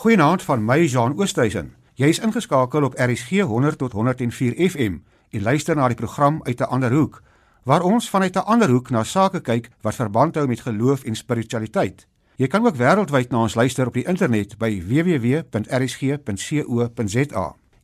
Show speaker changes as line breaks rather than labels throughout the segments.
Goeienaand van my Jean Oosthuizen. Jy is ingeskakel op RSG 100 tot 104 FM en luister na die program uit 'n ander hoek waar ons vanuit 'n ander hoek na sake kyk wat verband hou met geloof en spiritualiteit. Jy kan ook wêreldwyd na ons luister op die internet by www.rsg.co.za.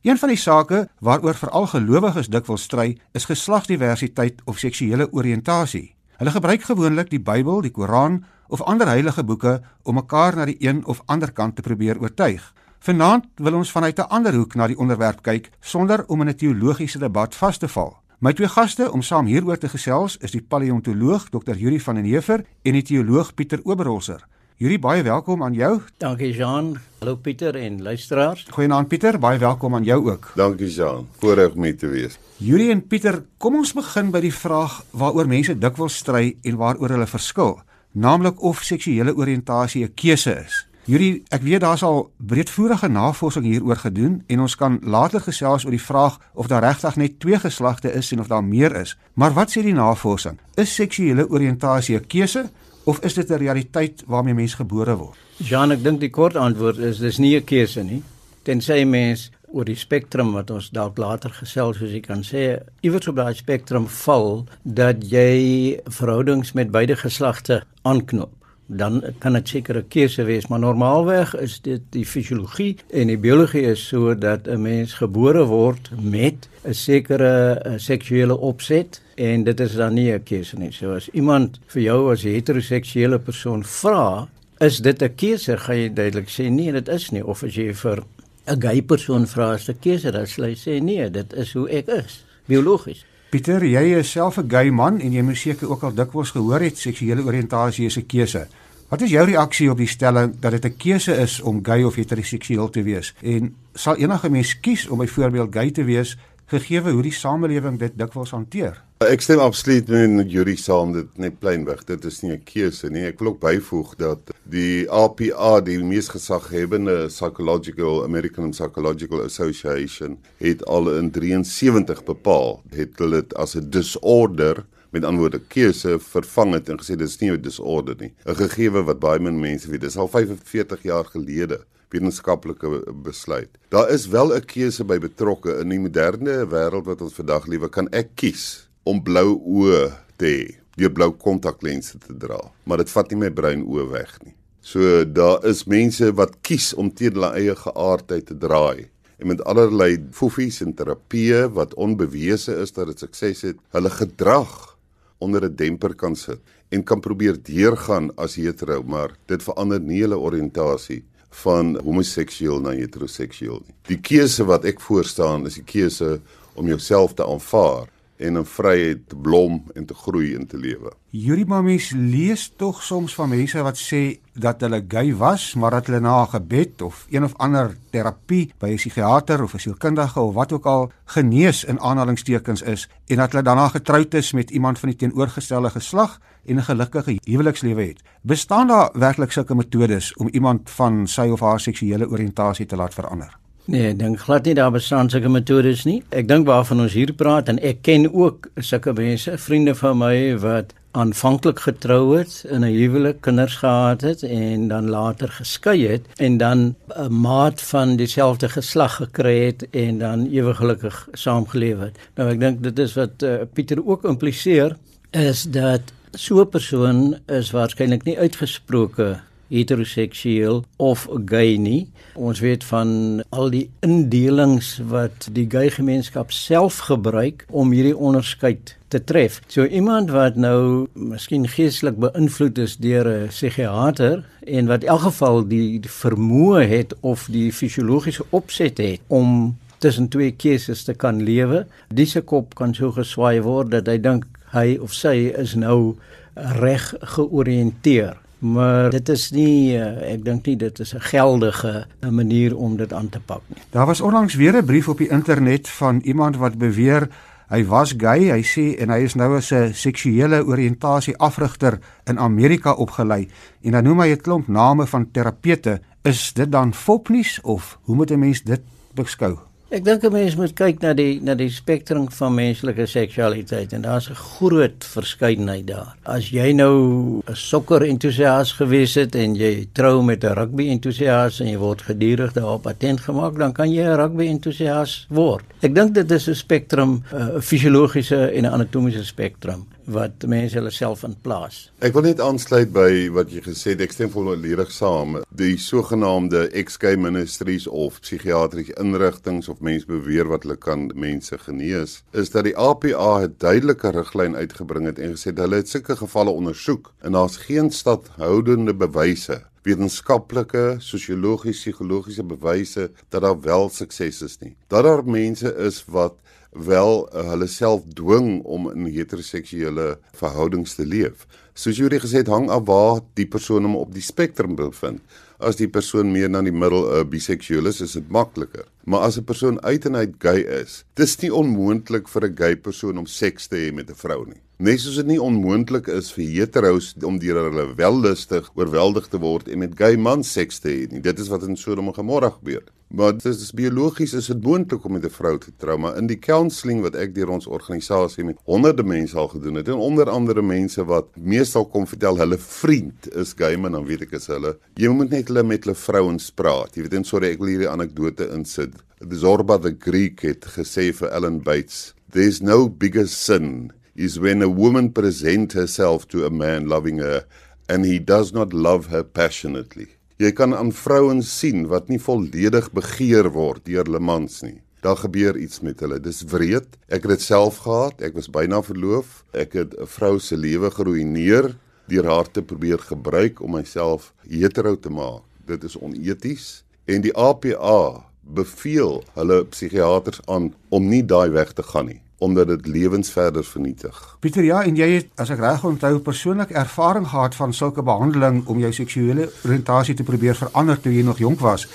Een van die sake waaroor veral gelowiges dikwels stry, is geslagsdiversiteit of seksuele oriëntasie. Hulle gebruik gewoonlik die Bybel, die Koran of ander heilige boeke om mekaar na die een of ander kant te probeer oortuig. Vanaand wil ons vanuit 'n ander hoek na die onderwerp kyk sonder om in 'n teologiese debat vas te val. My twee gaste om saam hieroor te gesels is die paleontoloog Dr. Yuri van den Heever en die teoloog Pieter Oberholzer. Yuri, baie welkom aan jou.
Dankie Jean. Hallo Pieter en luisteraars.
Goeienaand Pieter, baie welkom aan jou ook.
Dankie Jean. Voorreg om te wees.
Yuri en Pieter, kom ons begin by die vraag waaroor mense dikwels stry en waaroor hulle verskil naamlik of seksuele oriëntasie 'n keuse is. Hierdie ek weet daar's al breedvoerige navorsing hieroor gedoen en ons kan later gesels oor die vraag of daar regtig net twee geslagte is en of daar meer is. Maar wat sê die navorsing? Is seksuele oriëntasie 'n keuse of is dit 'n realiteit waarmee mens gebore word?
Jean, ek dink die kort antwoord is dis nie 'n keuse nie. Tensy mens oor die spektrum wat ons dalk later gesels soos jy kan sê iewers op daai spektrum val dat jy verhoudings met beide geslagte aanknoop dan kan dit seker 'n keuse wees maar normaalweg is dit die fisiologie en die biologie is so dat 'n mens gebore word met 'n sekere seksuele opset en dit is dan nie 'n keuse nie. So as iemand vir jou as 'n heteroseksuele persoon vra is dit 'n keuse gaan jy duidelik sê nee dit is nie. Of as jy vir 'n gay persoon vra as 'n keuse, dan sê hy nee, dit is hoe ek is, biologies.
Pieter, jy is self 'n gay man en jy moet seker ook al dikwels gehoor het seksuele oriëntasie is 'n keuse. Wat is jou reaksie op die stelling dat dit 'n keuse is om gay of heteroseksueel te wees? En sal enige mens kies om byvoorbeeld gay te wees gegee hoe die samelewing dit dikwels hanteer?
Ek stem absoluut met Yuri saam dit net pleinweg dit is nie 'n keuse nie. Ek wil ook byvoeg dat die APA die mees gesaghebende psychological American Psychological Association het al in 73 bepaal het hulle dit as 'n disorder met antwoorde keuse vervang het en gesê dis nie 'n disorder nie. 'n gegewe wat baie min mense weet dis al 45 jaar gelede wetenskaplike besluit. Daar is wel 'n keuse by betrokke in die moderne wêreld wat ons vandag lewe kan ek kies om blou oë te hê, deur blou kontaklense te dra, maar dit vat nie my bruin oë weg nie. So daar is mense wat kies om teen hulle eie geaardheid te draai en met allerlei fofies en terapieë wat onbewese is dat dit sukses het, hulle gedrag onder 'n demper kan sit en kan probeer deurgaan as hetero, maar dit verander nie hulle oriëntasie van homoseksueel na heteroseksueel nie. Die keuse wat ek voorstaan is die keuse om jouself te aanvaar en in vryheid te blom en te groei en te lewe.
Yuri Mamies lees tog soms van mense wat sê dat hulle gay was, maar dat hulle na 'n gebed of een of ander terapie by 'n psigiater of 'n sielkundige of wat ook al genees in aanhalingstekens is en dat hulle daarna getroud is met iemand van die teenoorgestelde geslag en 'n gelukkige huwelikslewe het. Bestaan daar werklik sulke metodes om iemand van sy of haar seksuele oriëntasie te laat verander?
Nee, ek dink glad nie daar bestaan sulke metodes nie. Ek dink waarvan ons hier praat en ek ken ook sulke mense, vriende van my wat aanvanklik getrou het, in 'n huwelik kinders gehad het en dan later geskei het en dan 'n maat van dieselfde geslag gekry het en dan ewig gelukkig saamgeleef het. Nou ek dink dit is wat uh, Pieter ook impliseer is dat so 'n persoon is waarskynlik nie uitgesproke heteroseksueel of gay nie. Ons weet van al die indelings wat die gay gemeenskap self gebruik om hierdie onderskeid te tref. So iemand wat nou miskien geestelik beïnvloed is deur 'n psigiater en wat in elk geval die, vermoë het of die fisiologiese opset het om tussen twee keuses te kan lewe, dis kop kan so geswaai word dat hy dink hy of sy is nou reg georiënteer maar dit is nie eh, ek dink nie dit is 'n geldige manier om dit aan te pak nie.
Daar was onlangs weer 'n brief op die internet van iemand wat beweer hy was gay, hy sê en hy is nou as 'n seksuele oriëntasie afrigter in Amerika opgelei en dan noem hy 'n klomp name van terapeute. Is dit dan fopnies of hoe moet 'n mens dit beskou?
Ek dink 'n mens moet kyk na die na die spektrum van menslike seksualiteit en daar's 'n groot verskeidenheid daar. As jy nou 'n sokker entoesias gewees het en jy trou met 'n rugby entoesias en jy word gedurig daarop attent gemaak, dan kan jy 'n rugby entoesias word. Ek dink dit is 'n spektrum, 'n fisiologiese en 'n anatomiese spektrum wat mense hulle self in plaas.
Ek wil net aansluit by wat jy gesê het. Ek stem volledig saam. Die sogenaamde ex-gay ministries of psigiatriese inrigtinge of mense beweer wat hulle kan mense genees, is dat die APA 'n duidelike riglyn uitgebring het en gesê dat hulle het sulke gevalle ondersoek en daar's geen stadhoudende bewyse wetenskaplike, sosiologiese, psigologiese bewyse dat daar wel sukses is nie. Dat daar mense is wat wel uh, hulle self dwing om in heteroseksuele verhoudings te leef. Soos jy gesê het, hang af waar die persoon hom op die spektrum bevind. As die persoon meer na die middel uh, biseksueel is, is dit makliker. Maar as 'n persoon uit en uit gay is, dis nie onmoontlik vir 'n gay persoon om seks te hê met 'n vrou nie. Net soos dit nie onmoontlik is vir hetero's om deur hulle wellustig oorweldig te word en met gay mans seks te hê nie. Dit is wat in Sodom en Gomorra gebeur. Maar dit is biologies is dit moontlik om met 'n vrou te trou, maar in die counselling wat ek deur ons organisasie met honderde mense al gedoen het en onder andere mense wat meestal kom vertel hulle vriend is gay man dan weet ek is hulle. Jy moet net hulle met hulle vrouens praat. Jy weet en sorry ek wil hierdie anekdote insit. Zorba the Greek het gesê vir Ellen Bates, there's no bigger sin is when a woman present herself to a man loving her and he does not love her passionately. Jy kan aan vrouens sien wat nie volledig begeer word deur hulle mans nie. Daar gebeur iets met hulle. Dis wreed. Ek het dit self gehad. Ek was byna verloof. Ek het 'n vrou se lewe geruïneer deur haar te probeer gebruik om myself hetero te maak. Dit is oneties en die APA beveel hulle psigiaters aan om nie daai weg te gaan nie omdat dit lewens verder vernietig.
Pieter, ja, en jy het as ek reg onthou persoonlik ervaring gehad van sulke behandeling om jou seksuele oriëntasie te probeer verander toe jy nog jonk was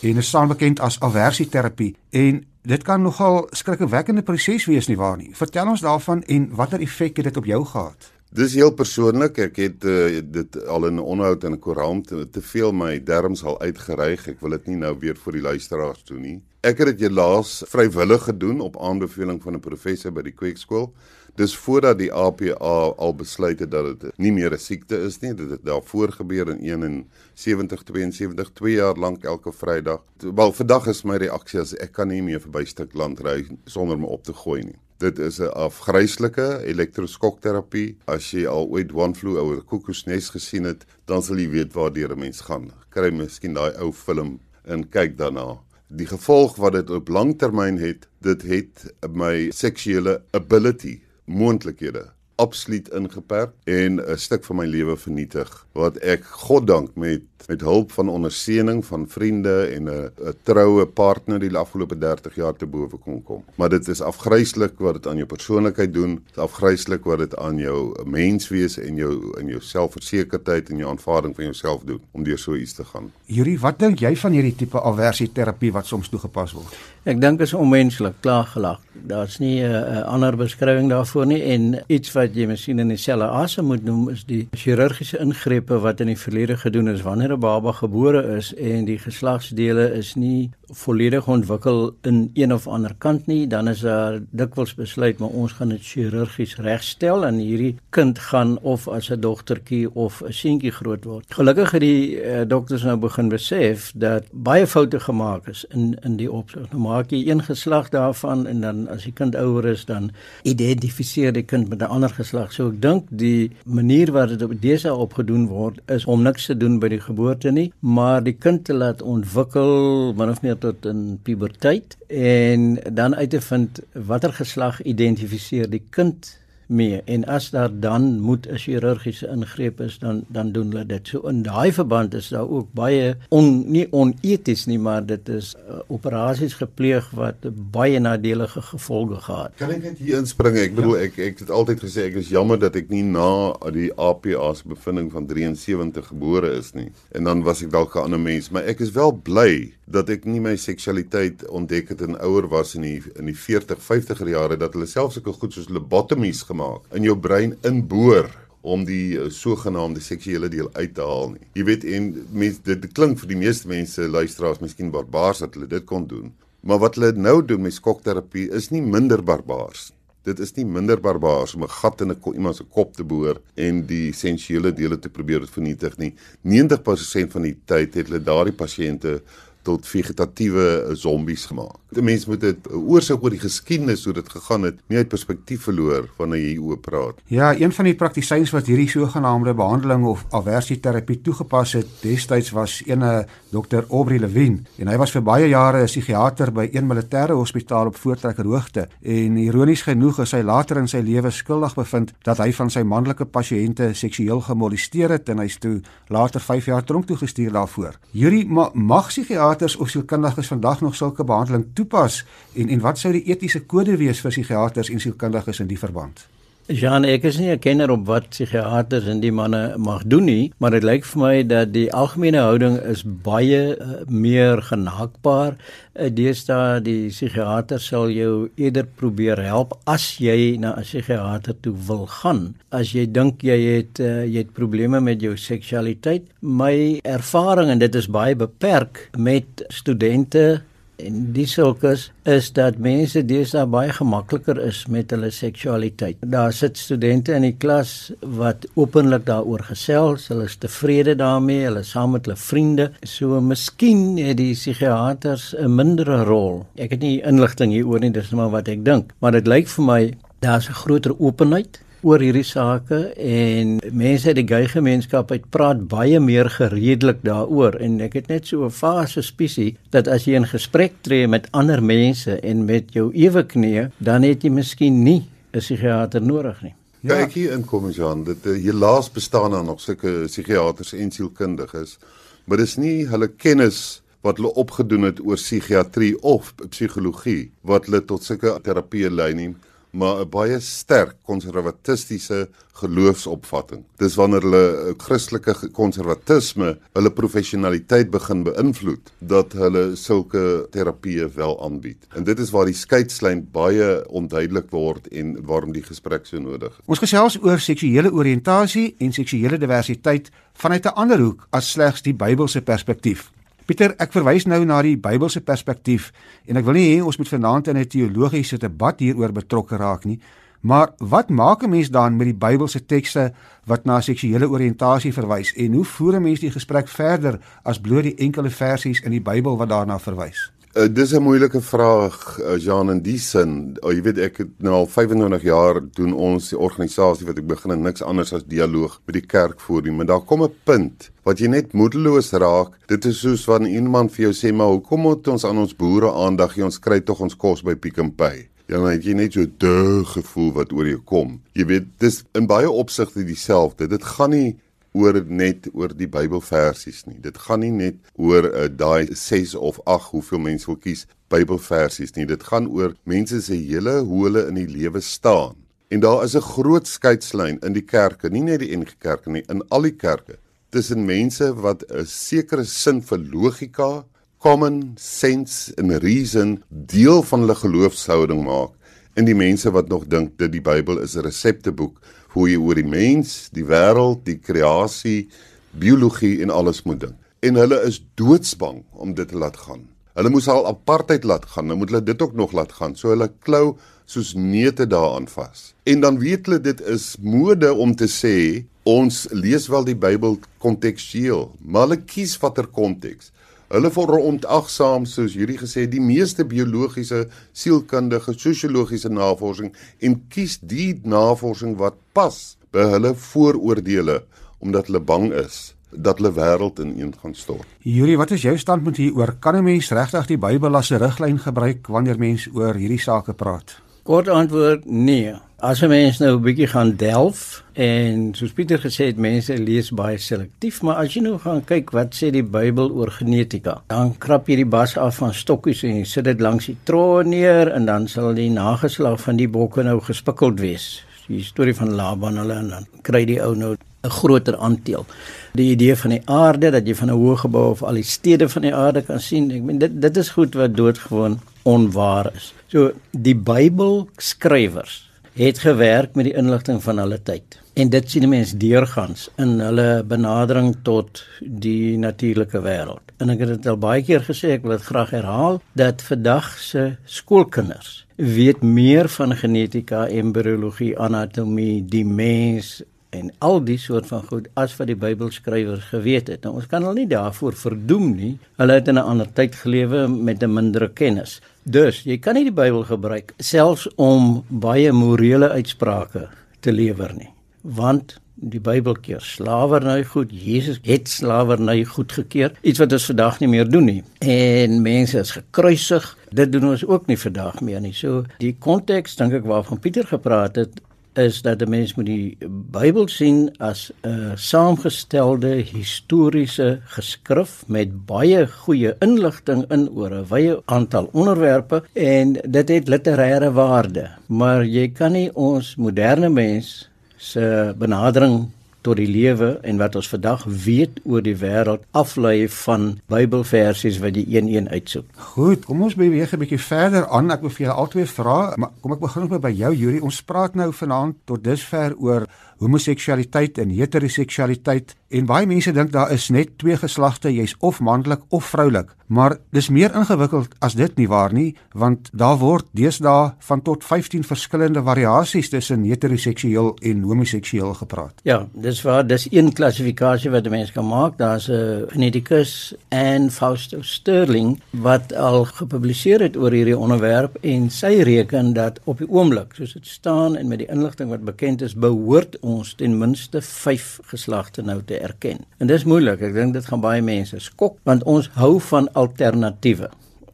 en dit staan bekend as aversieterapie en dit kan nogal skrikwekkende proses wees nie waar nie. Vertel ons daarvan en watter effek het dit op jou gehad?
Dis heel persoonlik. Ek het uh, dit al in 'n onderhoud in 'n koerant te, veel my derms al uitgereig. Ek wil dit nie nou weer vir die luisteraars doen nie. Ek het dit laas vrywillig gedoen op aanbeveling van 'n professor by die Kweekskool. Dis voordat die APA al besluit het dat dit nie meer 'n siekte is nie. Dit het daarvoor gebeur in 71 72 2 jaar lank elke Vrydag. Wel vandag is my reaksie as ek kan nie meer verby stuk land ry sonder om op te gooi nie. Dit is 'n afgryslike elektroskokterapie. As jy al ooit One Flew Over the Cuckoo's Nest gesien het, dan sal jy weet waartoe 'n mens gaan. Kry miskien daai ou film en kyk daarna. Die gevolg wat dit op langtermyn het, dit het my seksuele ability moontlikhede absoluut ingeperk en 'n stuk van my lewe vernietig wat ek God dank met met hulp van ondersteuning van vriende en 'n 'n troue partner die afgelope 30 jaar te bowe kon kom. Maar dit is afgryslik wat dit aan jou persoonlikheid doen. Dit is afgryslik wat dit aan jou menswees en jou in jou selfversekerdheid en jou aanvaarding van jouself doen om deur so iets te gaan.
Yuri, wat dink jy van hierdie tipe aversieterapie wat soms toegepas word?
Ek dink is onmenslik, klaargelag. Daar's nie 'n uh, ander beskrywing daarvoor nie en iets wat jy miskien in dieselfde asem moet noem is die chirurgiese ingrepe wat in die verlede gedoen is wanneer 'n baba gebore is en die geslagsdele is nie volledig ontwikkel in een of ander kant nie, dan is daar dikwels besluit maar ons gaan dit chirurgies regstel en hierdie kind gaan of as 'n dogtertjie of 'n seentjie groot word. Gelukkig het die uh, dokters nou begin besef dat baie foute gemaak is in in die opsig. Nou maak jy een geslag daarvan en dan as die kind ouer is dan identifiseer die kind met 'n ander geslag. So ek dink die manier wat dit op dese opgedoen word is om niks te doen by die geboorte nie, maar die kind te laat ontwikkel min of meer tot in puberteit en dan uit te vind watter geslag identifiseer die kind mee en as daar dan moet 'n chirurgiese ingreep is dan dan doen hulle dit. So in daai verband is daar ook baie on, nie oneties nie, maar dit is uh, operasies gepleeg wat baie nadelige gevolge gehad.
Kan ek net hier inspring? Ek bedoel ja. ek ek het altyd gesê ek is jammer dat ek nie na die APA se bevinding van 73 gebore is nie. En dan was ek dalk 'n ander mens, maar ek is wel bly dat ek nie my seksualiteit ontdek het in ouer was in die in die 40, 50er jare dat hulle selfs sulke goed soos lobotomies gemaak in jou brein inboor om die uh, sogenaamde seksuele deel uit te haal nie. Jy weet en mense dit, dit klink vir die meeste mense luisteraars miskien barbaars dat hulle dit kon doen, Maar wat hulle nou doen met skokterapie is nie minder barbaars. Dit is nie minder barbaars om 'n gat in 'n iemand se kop te boor en die essensiële dele te probeer vernietig nie. 90% van die tyd het hulle daardie pasiënte tot vegetatiewe zombies gemaak. 'n Mens moet dit oorsig oor die geskiedenis hoe dit gegaan het, nie uit perspektief verloor wanneer jy hieroor praat.
Ja, een van die praktisyns wat hierdie sogenaamde behandeling of aversieterapie toegepas het, destyds was ene Dr. Aubrey Levine en hy was vir baie jare 'n psigiater by een militêre hospitaal op Voortrekker Hoogte en ironies genoeg is hy later in sy lewe skuldig bevind dat hy van sy manlike pasiënte seksueel gemolesteer het en hy's toe later 5 jaar tronk toe gestuur daarvoor. Yuri ma mag psigiaters of sielkundiges vandag nog sulke behandeling toepas en en wat sou die etiese kode wees vir psigiaters en sielkundiges in die verband?
Jean, ek is nie 'n kenner op wat psigiaters en die manne mag doen nie, maar dit lyk vir my dat die algemene houding is baie uh, meer genaakbaar. Uh, Deesdae die psigiater sal jou eerder probeer help as jy na 'n psigiater toe wil gaan. As jy dink jy het uh, jy het probleme met jou seksualiteit, my ervaring en dit is baie beperk met studente en die sulkes is dat mense deesdae baie gemakliker is met hulle seksualiteit. Daar sit studente in die klas wat openlik daaroor gesels, hulle is tevrede daarmee, hulle saam met hulle vriende. So miskien het die psigiaters 'n mindere rol. Ek het nie inligting hieroor nie, dis net maar wat ek dink, maar dit lyk vir my daar's 'n groter openheid oor hierdie sake en mense uit die gay gemeenskap uit praat baie meer gereedelik daaroor. En ek het net so 'n fase spisie dat as jy in gesprek tree met ander mense en met jou ewe knie dan het jy miskien nie 'n psigiater nodig nie.
Ja, ek hier inkom Jean, dit uh, hier laas bestaan daar nog sulke psigiaters en sielkundiges, maar dis nie hulle kennis wat hulle opgedoen het oor psigiatrie of psigologie wat hulle tot sulke terapie lei nie maar 'n baie sterk konservatistiese geloofsopvatting. Dis wanneer hulle Christelike konservatisme hulle professionaliteit begin beïnvloed dat hulle sulke terapieë wel aanbied. En dit is waar die skeidslyn baie onduidelik word en waarom die gesprek so nodig is.
Ons gesels oor seksuele oriëntasie en seksuele diversiteit vanuit 'n ander hoek as slegs die Bybelse perspektief. Pieter, ek verwys nou na die Bybelse perspektief en ek wil nie hê ons moet vanaand in 'n teologiese debat hieroor betrokke raak nie, maar wat maak 'n mens dan met die Bybelse tekste wat na seksuele oriëntasie verwys en hoe voer 'n mens die gesprek verder as bloot die enkele versies in die Bybel wat daarna verwys?
Uh, dis 'n moeilike vraag, uh, Jean in die sin. Uh, jy weet ek het nou al 25 jaar doen ons die organisasie wat ek begin en niks anders as dialoog met die kerk voer nie, maar daar kom 'n punt wat jy net moedeloos raak. Dit is soos wanneer iemand vir jou sê, "Maar hoekom moet ons aan ons boere aandag gee? Ons kry tog ons kos by Pick n Pay." Ja, maar jy net so 'n gevoel wat oor jou kom. Jy weet, dis in baie opsigte dieselfde. Dit gaan nie oor net oor die Bybelversies nie. Dit gaan nie net oor uh, daai 6 of 8 hoeveel mense wil kies Bybelversies nie. Dit gaan oor mense se hele hoe hulle in die lewe staan. En daar is 'n groot skeidslyn in die kerke, nie net die NG Kerke nie, in al die kerke, tussen mense wat 'n sekere sin vir logika, common sense en reason deel van hulle geloofshouding maak en die mense wat nog dink dat die Bybel is 'n resepteboek hoe jy oor die mens, die wêreld, die kreasie, biologie en alles moet dink. En hulle is doodsbang om dit te laat gaan. Hulle moes al apartheid laat gaan, nou moet hulle dit ook nog laat gaan. So hulle klou soos neute daaraan vas. En dan weet hulle dit is mode om te sê ons lees wel die Bybel kontekstueel, maar hulle kies watter konteks. Hulle verontagsaam soos hierdie gesê die meeste biologiese, sielkundige, sosiologiese navorsing en kies die navorsing wat pas by hulle vooroordeele omdat hulle bang is dat hulle wêreld ineen gaan stort.
Yuri, wat is jou standpunt hieroor? Kan 'n mens regtig die Bybel as 'n riglyn gebruik wanneer mens oor hierdie sake praat?
Kort antwoord: nee. As 'n mens nou 'n bietjie gaan delf en soos Pieter gesê het, mense lees baie selektief, maar as jy nou gaan kyk wat sê die Bybel oor genetika, dan krap jy die bas af van stokkies en sit dit langs die troon neer en dan sal die nageslag van die bokke nou gespikkeld wees. Die storie van Laban hulle en dan kry die ou nou 'n groter aandeel. Die idee van die aarde dat jy van 'n hoë gebou of al die stede van die aarde kan sien, ek meen dit dit is goed wat doodgewoon onwaar is. So die Bybel skrywers het gewerk met die inligting van hulle tyd. En dit sien mense deurgangs in hulle benadering tot die natuurlike wêreld. En ek het dit al baie keer gesê, ek wil dit graag herhaal, dat vandag se skoolkinders weet meer van genetika, embriologie, anatomie, die mens en al die soort van goed as wat die Bybelskrywers geweet het. Nou ons kan hulle nie daarvoor verdoem nie. Hulle het in 'n ander tyd gelewe met 'n mindere kennis. Dus jy kan nie die Bybel gebruik selfs om baie morele uitsprake te lewer nie. Want die Bybel keer slawerny goed. Jesus het slawerny goedgekeur. Iets wat ons vandag nie meer doen nie. En mense is gekruisig. Dit doen ons ook nie vandag meer nie. So die konteks dink ek waarvan Pieter gepraat het is dat 'n mens moet die Bybel sien as 'n saamgestelde historiese geskrif met baie goeie inligting in oor 'n wye aantal onderwerpe en dit het literêre waarde. Maar jy kan nie ons moderne mens se benadering tot die lewe en wat ons vandag weet oor die wêreld aflei van Bybelversies wat jy een-een uitsoek.
Goed, kom ons beweeg 'n bietjie verder aan. Ek wil vir julle albei vra, maar kom ek begin by jou Yuri. Ons praat nou vanaand tot dusver oor homoseksualiteit en heteroseksualiteit en baie mense dink daar is net twee geslagte, jy's of manlik of vroulik. Maar dis meer ingewikkeld as dit nie waar nie, want daar word deesdae van tot 15 verskillende variasies tussen heteroseksueel en homoseksueel gepraat.
Ja, dis waar dis een klassifikasie wat mense kan maak. Daar's 'n geneticus en Fausto Sterling wat al gepubliseer het oor hierdie onderwerp en sy reken dat op die oomblik, soos dit staan en met die inligting wat bekend is, behoort ons ten minste 5 geslagte nou te erken. En dis moeilik. Ek dink dit gaan baie mense skok want ons hou van alternatiewe.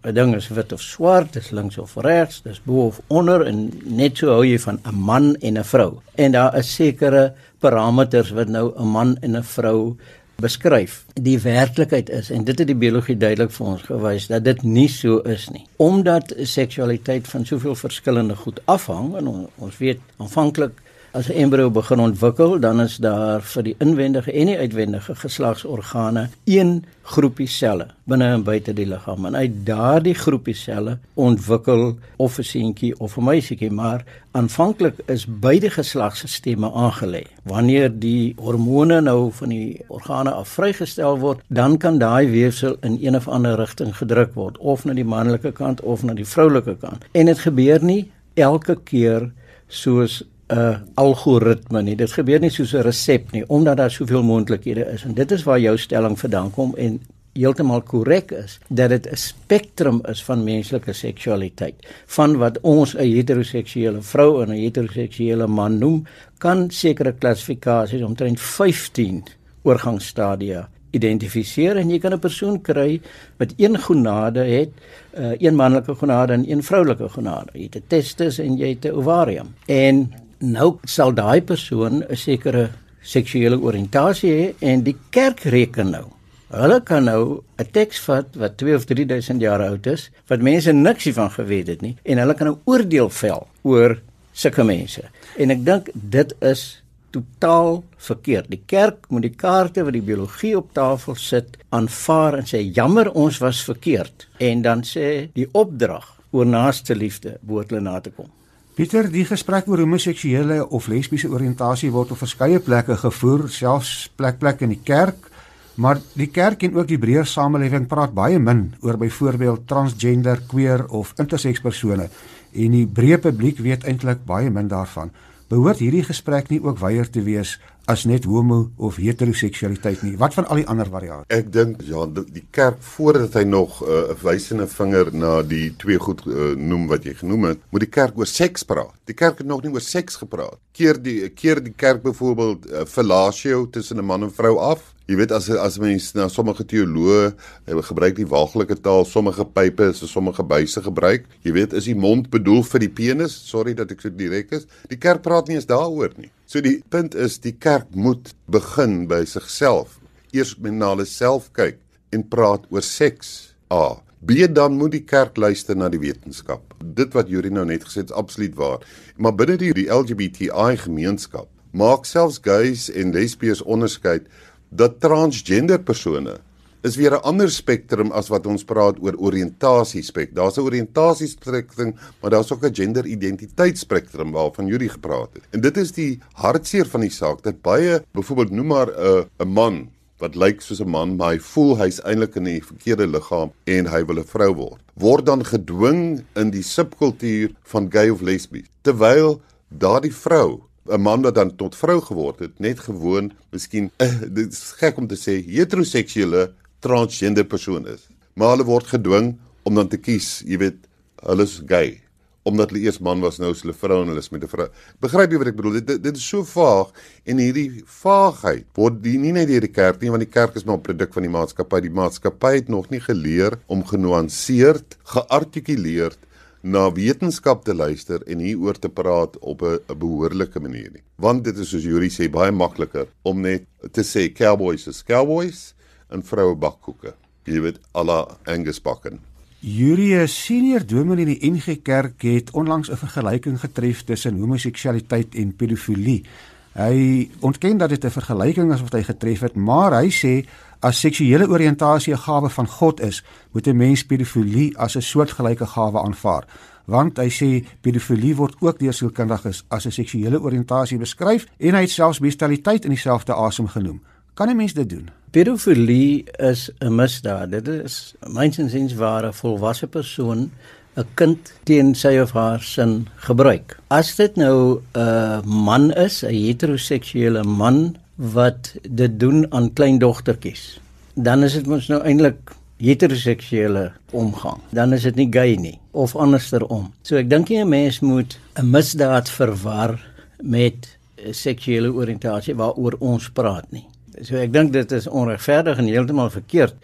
'n Ding is wit of swart, dis links of regs, dis bo of onder en net so hou jy van 'n man en 'n vrou. En daar is sekere parameters wat nou 'n man en 'n vrou beskryf. Die werklikheid is en dit het die biologie duidelik vir ons gewys dat dit nie so is nie. Omdat seksualiteit van soveel verskillende goed afhang en ons weet aanvanklik as 'n embrio begin ontwikkel, dan is daar vir die inwendige en die uitwendige geslagsorgane een groepie selle binne en buite die liggaam. En uit daardie groepie selle ontwikkel of 'n seentjie of 'n meisietjie, maar aanvanklik is beide geslagsstemme aangelê. Wanneer die hormone nou van die organe af vrygestel word, dan kan daai weefsel in een of ander rigting gedruk word, of na die manlike kant of na die vroulike kant. En dit gebeur nie elke keer soos 'n algoritme nie. Dit gebeur nie soos 'n resep nie, omdat daar soveel moontlikhede is. En dit is waar jou stelling vandaan kom en heeltemal korrek is dat dit 'n spektrum is van menslike seksualiteit. Van wat ons 'n heteroseksuele vrou en 'n heteroseksuele man noem, kan sekere klassifikasies omtrent 15 oorgangsstadia identifiseer en jy kan 'n persoon kry wat een gonade het, uh, een manlike gonade en een vroulike gonade. Jy het 'n testis en jy het 'n ovarium. En nou sal daai persoon 'n sekere seksuele oriëntasie hê en die kerk reken nou. Hulle kan nou 'n teks vat wat 2 of 3000 jaar oud is, wat mense niks hiervan geweet het nie en hulle kan nou oordeel vel oor sulke mense. En ek dink dit is totaal verkeerd. Die kerk moet die kaarte wat die biologie op tafel sit aanvaar en sê jammer ons was verkeerd en dan sê die opdrag oor naaste liefde behoort hulle na te kom.
Pieter, die gesprek oor homoseksuele of lesbiese oriëntasie word op verskeie plekke gevoer, selfs plek plek in die kerk, maar die kerk en ook die breër samelewing praat baie min oor byvoorbeeld transgender, queer of interseks persone en die breë publiek weet eintlik baie min daarvan. Behoort hierdie gesprek nie ook weier te wees as net homo of heteroseksualiteit nie. Wat van al die ander variante?
Ek dink ja, die kerk voordat hy nog uh, 'n uh, wysende vinger na die twee goed uh, noem wat jy genoem het, moet die kerk oor seks praat. Die kerk het nog nie oor seks gepraat. Keer die keer die kerk byvoorbeeld uh, fellatio tussen 'n man en vrou af. Jy weet as as mense na sommige teoloë gebruik die waaglike taal, sommige pype is sommige buise gebruik. Jy weet is die mond bedoel vir die penis? Sorry dat ek so direk is. Die kerk praat nie eens daaroor nie. So die punt is die kerk moet begin by sigself. Eers na hulle self kyk en praat oor seks. A. B dan moet die kerk luister na die wetenskap. Dit wat Juri nou net gesê het is absoluut waar. Maar binne die, die LGBTI gemeenskap maak selfs gays en lesbies onderskeid dat transgender persone is weer 'n ander spektrum as wat ons praat oor oriëntasie spek. Daar's 'n oriëntasie spektrum, maar daar's ook 'n gender identiteit spektrum waarvan Yuri gepraat het. En dit is die hartseer van die saak dat baie, byvoorbeeld noem maar 'n 'n man wat lyk soos 'n man, maar hy voel hy's eintlik in die verkeerde liggaam en hy wil 'n vrou word. Word dan gedwing in die subkultuur van gay of lesbies. Terwyl daardie vrou 'n man wat dan tot vrou geword het, net gewoon, miskien uh, dit is gek om te sê heteroseksuele transgender persoon is. Maar hulle word gedwing om dan te kies, jy weet, hulle is gay omdat hulle eers man was nou is hulle vrou en hulle is met 'n vrou. Begryp jy wat ek bedoel? Dit dit is so vaag en hierdie vaagheid word die, nie net deur die kerk nie, want die kerk is maar 'n produk van die maatskappy. Die maatskappy het nog nie geleer om genuanceerd, geartikuleerd na wetenskap te luister en hieroor te praat op 'n behoorlike manier nie. Want dit is soos Yuri sê baie makliker om net te sê cowboys is cowboys en vroue bakkoeke. Jy weet alla Angus bakken.
Yuri senior dominee in die NG Kerk het onlangs 'n vergelyking getref tussen homoseksualiteit en pedofilie. Hy ontken dat dit 'n vergelyking is wat hy getref het, maar hy sê as seksuele oriëntasie 'n gawe van God is, moet 'n mens pedofilie as 'n soortgelyke gawe aanvaar. Want hy sê pedofilie word ook deur sielkundiges as 'n seksuele oriëntasie beskryf en hy het selfs bestialiteit in dieselfde asem genoem. Kan 'n mens dit doen?
Pedofilie is 'n misdaad. Dit is mynsiens waar 'n volwasse persoon 'n kind teen sy of haar sin gebruik. As dit nou 'n man is, 'n heteroseksuele man wat dit doen aan kleindogtertjies. Dan is dit mos nou eintlik heteroseksuele omgang. Dan is dit nie gay nie of andersom. So ek dink jy 'n mens moet 'n misdaad verwar met seksuele oriëntasie waaroor ons praat nie. So ek dink dit is onregverdig en heeltemal verkeerd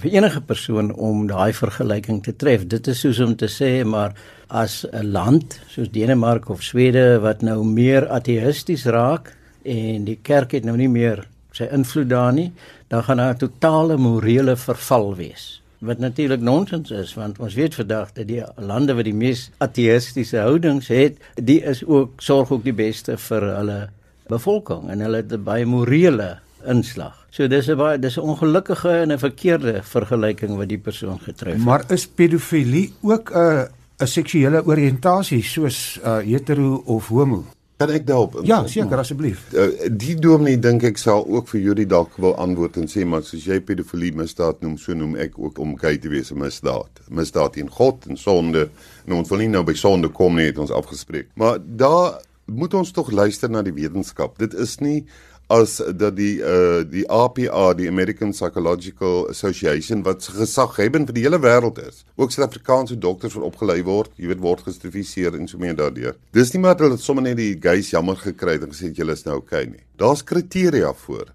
vir enige persoon om daai vergelyking te tref. Dit is soos om te sê maar as 'n land soos Denemark of Swede wat nou meer ateïsties raak, en die kerk het nou nie meer sy invloed daar nie, dan gaan daar 'n totale morele verval wees. Wat natuurlik nonsens is want ons weet vandag dat die lande wat die mees ateïstiese houdings het, die is ook sorg ook die beste vir hulle bevolking en hulle het baie morele inslag. So dis 'n baie dis 'n ongelukkige en 'n verkeerde vergelyking wat die persoon getref het.
Maar is pedofilie ook 'n 'n seksuele oriëntasie soos uh, hetero of homo?
Kan ek daarop?
Ja, seker asseblief.
Uh, die dominee dink ek sal ook vir julle dalk wil antwoord en sê maar soos jy pedofilie misdaad noem, so noem ek ook om gay te wees 'n misdaad. Misdaad teen God en sonde. En ons wil nie nou by sonde kom nie, het ons afgespreek. Maar daar moet ons tog luister na die wetenskap. Dit is nie as dat die uh die APA die American Psychological Association wat gesaghebend vir die hele wêreld is. Ook Suid-Afrikaanse dokters wat opgelei word, jy weet word gesertifiseer en so meer daardeur. Dis nie maar hulle het sommer net die guys jammer gekry en gesê julle is nou oukei okay nie. Daar's kriteria voor.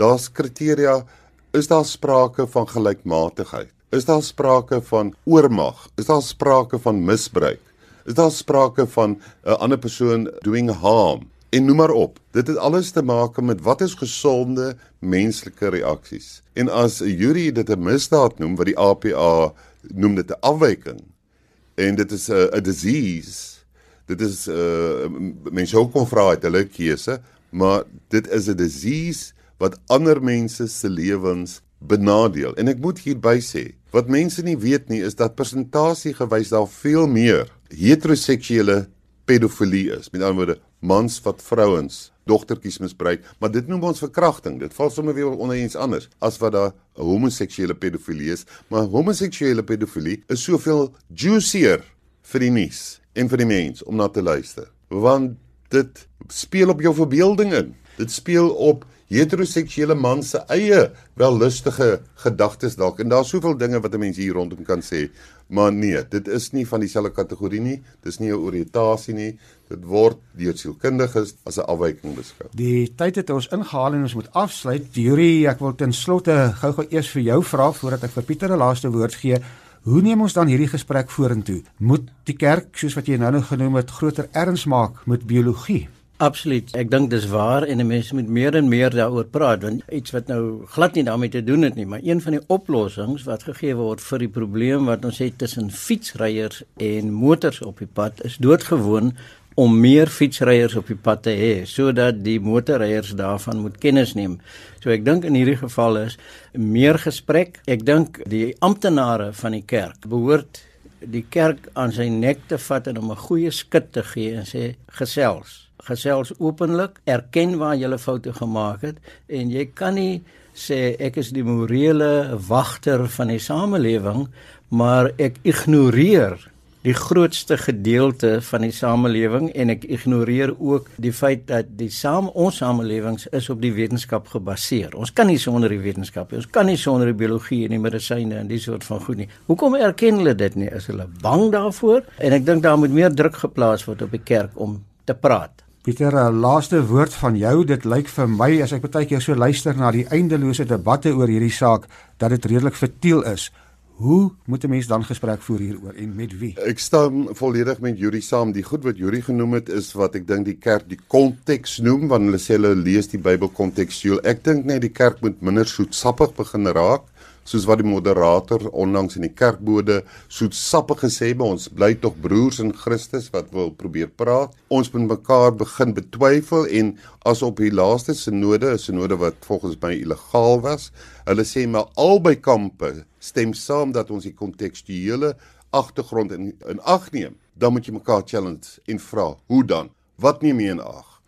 Daar's kriteria is daar sprake van gelykmatigheid? Is daar sprake van oormag? Is daar sprake van misbruik? Is daar sprake van 'n uh, ander persoon doing harm? En noem maar op. Dit het alles te maak met wat is gesonde menslike reaksies. En as 'n jury dit 'n misdaad noem wat die APA noem dit 'n afwyking en dit is 'n 'n disease. Dit is 'n uh, mense sou kon vra het hulle keuse, maar dit is 'n disease wat ander mense se lewens benadeel. En ek moet hierby sê, wat mense nie weet nie is dat persentasie gewys daar veel meer heteroseksuele pedofilie is. Met ander woorde, mans wat vrouens dogtertjies misbruik, maar dit noem ons verkrachting. Dit val sommer weer onder iets anders as wat daar homoseksuele pedofilie is, maar homoseksuele pedofilie is soveel juicier vir die nuus en vir die mens om na te luister, want dit speel op jou verbeelding in. Dit speel op heteroseksuele man se eie wellustige gedagtes dalk. En daar's soveel dinge wat 'n mens hier rondom kan sê maar nee dit is nie van dieselfde kategorie nie. Dis nie 'n oriëntasie nie. Dit word deur sielkundiges as 'n afwyking beskou.
Die tyd het ons ingehaal en ons moet afsluit. Yuri ek wil ten slotte gou-gou eers vir jou vra voordat ek vir Pieter 'n laaste woord gee. Hoe neem ons dan hierdie gesprek vorentoe? Moet die kerk, soos wat jy nou-nou genoem het, groter erns maak met biologie?
Absoluut. Ek dink dis waar en mense moet meer en meer daaroor praat want iets wat nou glad nie daarmee te doen het nie, maar een van die oplossings wat gegee word vir die probleem wat ons het tussen fietsryers en motors op die pad is doodgewoon om meer fietsryers op die pad te hê sodat die motorryers daarvan moet kennis neem. So ek dink in hierdie geval is meer gesprek. Ek dink die amptenare van die kerk behoort die kerk aan sy nek te vat en hom 'n goeie skud te gee en sê gesels gesels openlik, erken waar jy 'n foute gemaak het en jy kan nie sê ek is die morele wagter van die samelewing, maar ek ignoreer die grootste gedeelte van die samelewing en ek ignoreer ook die feit dat die saam ons samelewings is op die wetenskap gebaseer. Ons kan nie sonder die wetenskap, ons kan nie sonder die biologie en die medisyne en die soort van goed nie. Hoekom erken hulle dit nie? Is hulle bang daarvoor? En ek dink daar moet meer druk geplaas word op die kerk om te praat.
Pieter, 'n laaste woord van jou. Dit lyk vir my as ek baie keer so luister na die eindelose debatte oor hierdie saak dat dit redelik vertiel is. Hoe moet 'n mens dan gesprek voer hieroor en met wie?
Ek stem volledig met Yuri saam. Die goed wat Yuri genoem het is wat ek dink die kerk die konteks noem wanneer hulle sê hulle lees die Bybel kontekstueel. Ek dink net die kerk moet minder soetsappig begin raak soos wat die moderator onlangs in die kerkbode soetsappig gesê het, ons bly tog broers in Christus wat wil probeer praat. Ons moet mekaar begin betwyfel en as op die laaste sinode, 'n sinode wat volgens my illegaal was, hulle sê maar albei kampe stem saam dat ons die kontekstuele agtergrond in in ag neem. Dan moet jy mekaar challenge en vra, hoe dan? Wat neem jy in ag?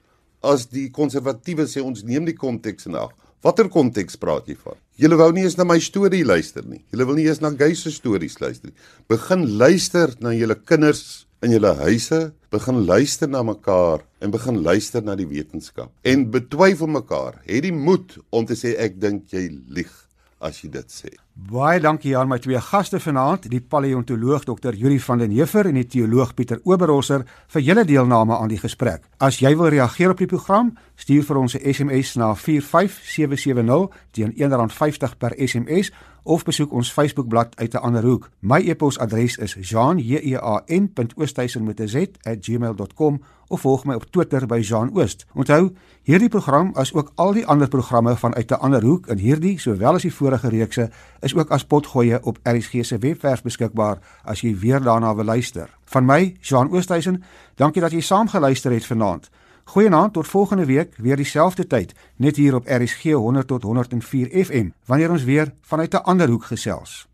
As die konservatiewe sê ons neem die konteks in ag, Watter konteks praat jy van? Julle wou nie eens na my storie luister nie. Julle wil nie eens na gay se stories luister nie. Begin luister na julle kinders in julle huise, begin luister na mekaar en begin luister na die wetenskap. En betwyfel mekaar. Het die moed om te sê ek dink jy lieg as jy dit sê.
Baie dankie aan my twee gaste vanaand, die paleontoloog Dr. Yuri van den Heever en die teoloog Pieter Oberholzer vir julle deelname aan die gesprek. As jy wil reageer op die program, stuur vir ons 'n SMS na 45770 teen R1.50 per SMS of besoek ons Facebookblad uit 'n ander hoek. My e-posadres is jean.jean.oosthuizen@gmail.com of volg my op Twitter by Jean Oost. Onthou, hierdie program as ook al die ander programme van uit 'n ander hoek in hierdie sowel as die vorige reekse is ook as potgoeie op RSG se webwerf beskikbaar as jy weer daarna wil luister. Van my, Jean Oosthuizen, dankie dat jy saam geluister het vanaand. Goeienaand tot volgende week weer dieselfde tyd net hier op RSG 100 tot 104 FM wanneer ons weer vanuit 'n ander hoek gesels.